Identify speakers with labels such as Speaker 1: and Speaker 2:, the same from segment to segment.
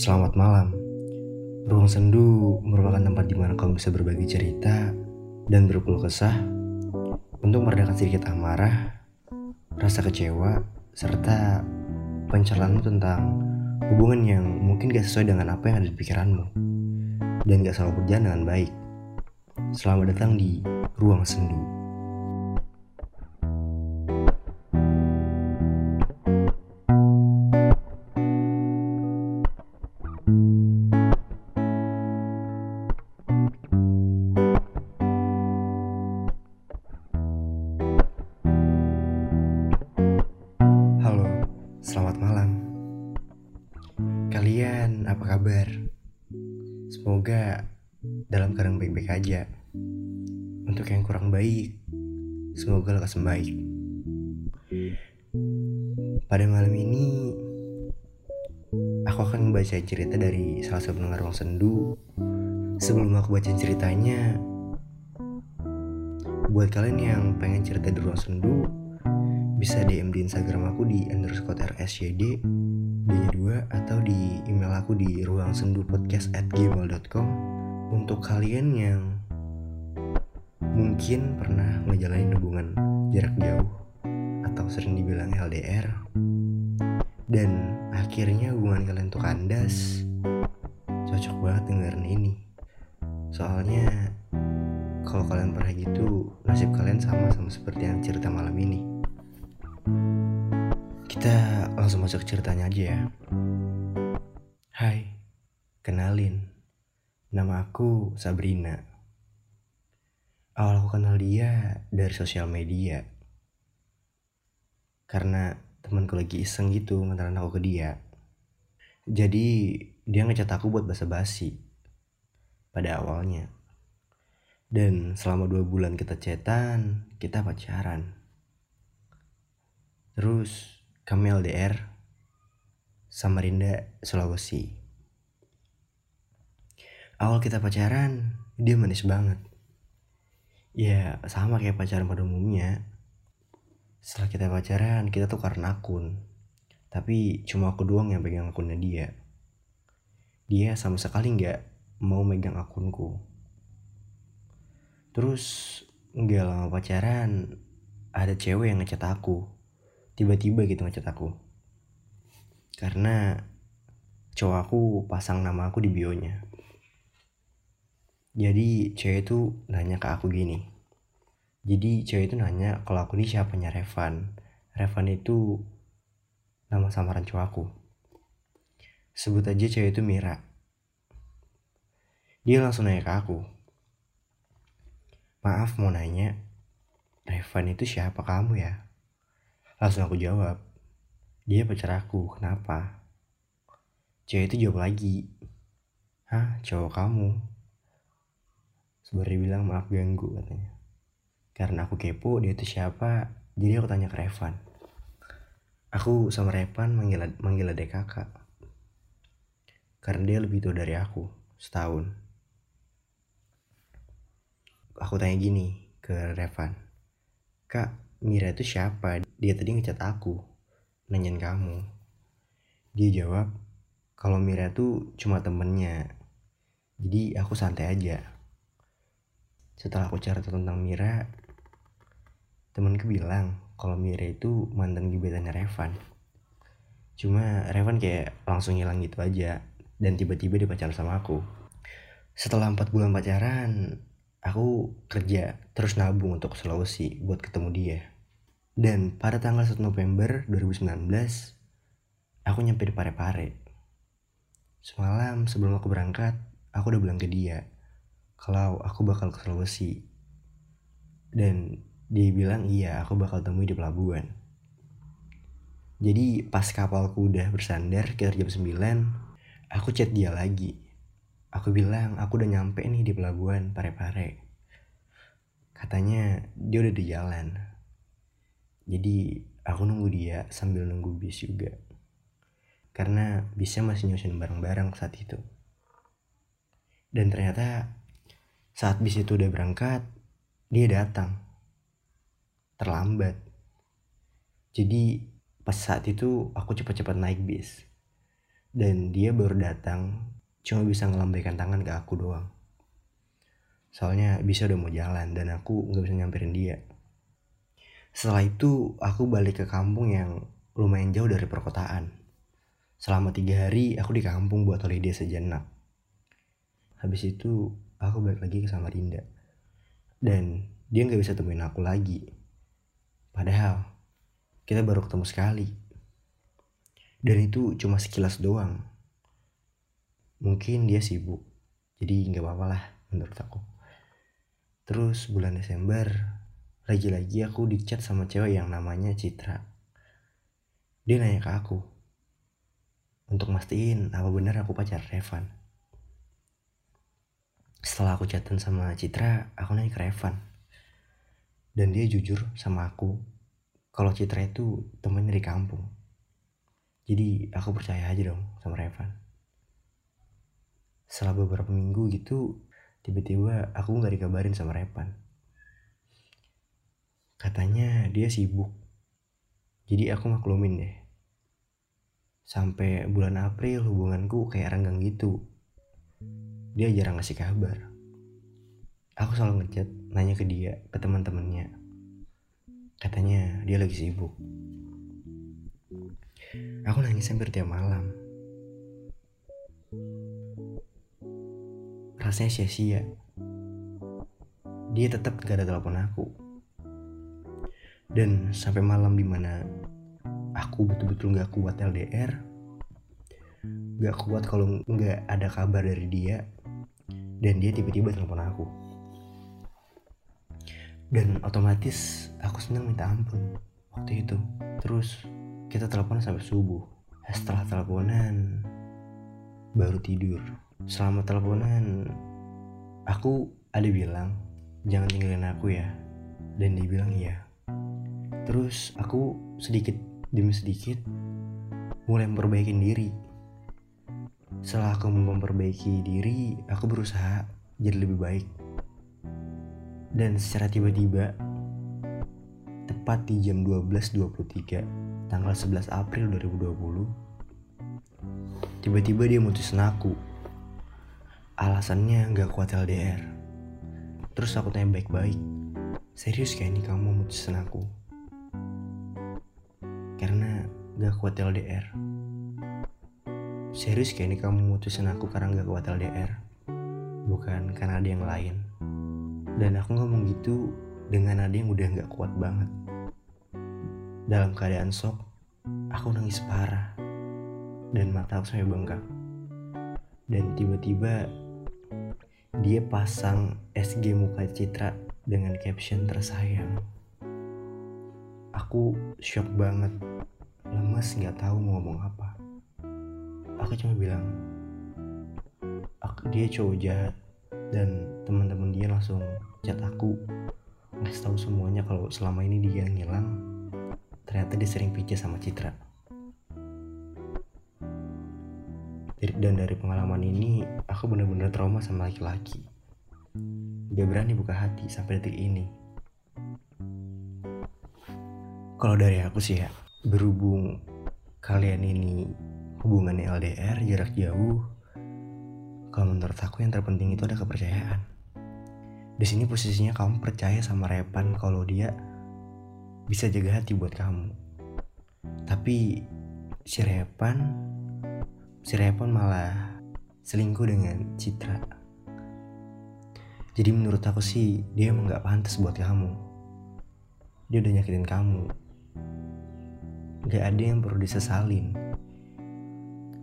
Speaker 1: Selamat malam. Ruang Sendu merupakan tempat di mana kamu bisa berbagi cerita dan berkeluh kesah untuk meredakan sedikit amarah, rasa kecewa, serta pencerahanmu tentang hubungan yang mungkin gak sesuai dengan apa yang ada di pikiranmu dan gak selalu berjalan dengan baik. Selamat datang di Ruang Sendu. Dalam keadaan baik-baik aja. Untuk yang kurang baik, semoga lekas membaik. Pada malam ini, aku akan membaca cerita dari salah satu pendengar ruang sendu. Sebelum aku baca ceritanya, buat kalian yang pengen cerita di ruang sendu, bisa DM di Instagram aku di underscore rsyd D2 atau di email aku di ruang sendu podcast at gmail.com untuk kalian yang mungkin pernah ngejalanin hubungan jarak jauh atau sering dibilang LDR dan akhirnya hubungan kalian tuh kandas cocok banget dengerin ini soalnya kalau kalian pernah gitu nasib kalian sama sama seperti yang cerita malam ini kita langsung masuk ceritanya aja ya. Hai, kenalin. Nama aku Sabrina. Awal aku kenal dia dari sosial media. Karena temanku lagi iseng gitu ngantarin aku ke dia. Jadi dia ngecat aku buat basa-basi. Pada awalnya. Dan selama dua bulan kita cetan, kita pacaran. Terus kami LDR Samarinda, Sulawesi. Awal kita pacaran, dia manis banget. Ya, sama kayak pacaran pada umumnya. Setelah kita pacaran, kita tuh karena akun. Tapi cuma aku doang yang pegang akunnya dia. Dia sama sekali nggak mau megang akunku. Terus nggak lama pacaran, ada cewek yang ngechat aku tiba-tiba gitu ngechat aku karena cowok aku pasang nama aku di bionya jadi cewek itu nanya ke aku gini. Jadi cewek itu nanya kalau aku ini siapanya Revan. Revan itu nama samaran cowok aku. Sebut aja cewek itu Mira. Dia langsung nanya ke aku. Maaf mau nanya Revan itu siapa kamu ya? Langsung aku jawab, dia pacar aku, kenapa? Cewek itu jawab lagi, hah cowok kamu? Sebenarnya bilang maaf ganggu katanya. Karena aku kepo dia itu siapa, jadi aku tanya ke Revan. Aku sama Revan manggil, manggil adek kakak. Karena dia lebih tua dari aku, setahun. Aku tanya gini ke Revan. Kak, Mira itu siapa? Dia tadi ngechat aku, nanyain kamu. Dia jawab, kalau Mira itu cuma temennya. Jadi aku santai aja. Setelah aku cerita tentang Mira, temenku bilang kalau Mira itu mantan gebetannya Revan. Cuma Revan kayak langsung hilang gitu aja dan tiba-tiba dia pacaran sama aku. Setelah empat bulan pacaran, aku kerja terus nabung untuk Sulawesi buat ketemu dia. Dan pada tanggal 1 November 2019, aku nyampe di Parepare. Semalam sebelum aku berangkat, aku udah bilang ke dia kalau aku bakal ke Sulawesi. Dan dia bilang iya aku bakal temui di pelabuhan. Jadi pas kapalku udah bersandar sekitar jam 9, aku chat dia lagi. Aku bilang aku udah nyampe nih di pelabuhan Parepare. Katanya dia udah di jalan. Jadi aku nunggu dia sambil nunggu bis juga. Karena bisnya masih nyusun bareng-bareng saat itu. Dan ternyata saat bis itu udah berangkat, dia datang. Terlambat. Jadi pas saat itu aku cepat-cepat naik bis. dan dia baru datang cuma bisa ngelambaikan tangan ke aku doang soalnya bisa udah mau jalan dan aku nggak bisa nyamperin dia setelah itu aku balik ke kampung yang lumayan jauh dari perkotaan selama tiga hari aku di kampung buat holiday sejenak habis itu aku balik lagi ke Samarinda. Dan dia nggak bisa temuin aku lagi. Padahal kita baru ketemu sekali. Dan itu cuma sekilas doang. Mungkin dia sibuk. Jadi nggak apa-apa lah menurut aku. Terus bulan Desember lagi-lagi aku dicat sama cewek yang namanya Citra. Dia nanya ke aku untuk mastiin apa benar aku pacar Revan setelah aku chatan sama Citra aku nanya ke Revan. Dan dia jujur sama aku kalau Citra itu temennya di kampung. Jadi aku percaya aja dong sama Revan. Setelah beberapa minggu gitu tiba-tiba aku nggak dikabarin sama Repan katanya dia sibuk. Jadi aku maklumin deh. Sampai bulan April hubunganku kayak renggang gitu. Dia jarang ngasih kabar aku selalu ngechat nanya ke dia ke teman-temannya. Katanya dia lagi sibuk. Aku nangis hampir tiap malam. Rasanya sia-sia. Dia tetap gak ada telepon aku. Dan sampai malam di mana aku betul-betul gak kuat LDR gak kuat kalau gak ada kabar dari dia dan dia tiba-tiba telepon aku dan otomatis aku senang minta ampun waktu itu. Terus kita telepon sampai subuh. Setelah teleponan baru tidur. Selama teleponan aku ada bilang jangan tinggalin aku ya. Dan dia bilang iya. Terus aku sedikit demi sedikit mulai memperbaiki diri. Setelah aku memperbaiki diri aku berusaha jadi lebih baik dan secara tiba-tiba tepat di jam 12.23 tanggal 11 April 2020 tiba-tiba dia mutusin aku alasannya nggak kuat LDR. Terus aku tanya baik-baik, serius kayak ini kamu mutusin aku? Karena gak kuat LDR. Serius kayak ini kamu mutusin aku karena gak kuat LDR? Bukan karena ada yang lain. Dan aku ngomong gitu dengan ada yang udah gak kuat banget. Dalam keadaan sok, aku nangis parah. Dan mata aku sampai bengkak. Dan tiba-tiba dia pasang SG muka Citra dengan caption tersayang. Aku shock banget, lemes nggak tahu mau ngomong apa. Aku cuma bilang, dia cowok jahat dan teman-teman dia langsung chat aku ngasih tahu semuanya kalau selama ini dia ngilang ternyata dia sering pijat sama Citra. dan dari pengalaman ini aku benar-benar trauma sama laki-laki gak berani buka hati sampai detik ini kalau dari aku sih ya berhubung kalian ini hubungannya LDR jarak jauh menurut aku yang terpenting itu ada kepercayaan di sini posisinya kamu percaya sama Repan kalau dia bisa jaga hati buat kamu tapi si Repan si Repon malah selingkuh dengan Citra. Jadi menurut aku sih dia emang gak pantas buat kamu. Dia udah nyakitin kamu. Gak ada yang perlu disesalin.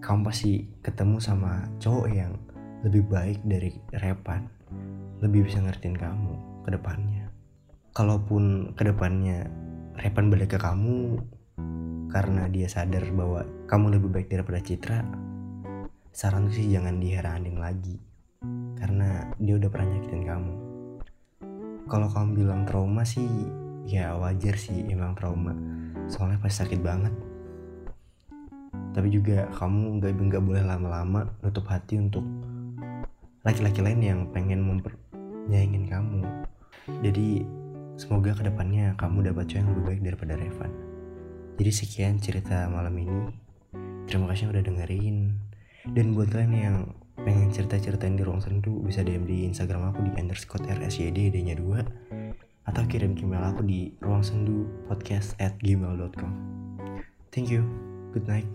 Speaker 1: Kamu pasti ketemu sama cowok yang lebih baik dari Repan. Lebih bisa ngertiin kamu ke depannya. Kalaupun ke depannya Repan balik ke kamu, karena dia sadar bahwa kamu lebih baik daripada Citra saran sih jangan diheranin lagi karena dia udah pernah nyakitin kamu kalau kamu bilang trauma sih ya wajar sih emang trauma soalnya pasti sakit banget tapi juga kamu nggak nggak boleh lama-lama nutup hati untuk laki-laki lain yang pengen mempernyayangin kamu. Jadi semoga ke depannya kamu dapat cowok yang lebih baik daripada Revan. Jadi sekian cerita malam ini. Terima kasih udah dengerin. Dan buat kalian yang pengen cerita-ceritain di ruang sendu bisa DM di Instagram aku di underscore rsyd nya 2 atau kirim email aku di ruang sendu podcast at gmail.com thank you. Good night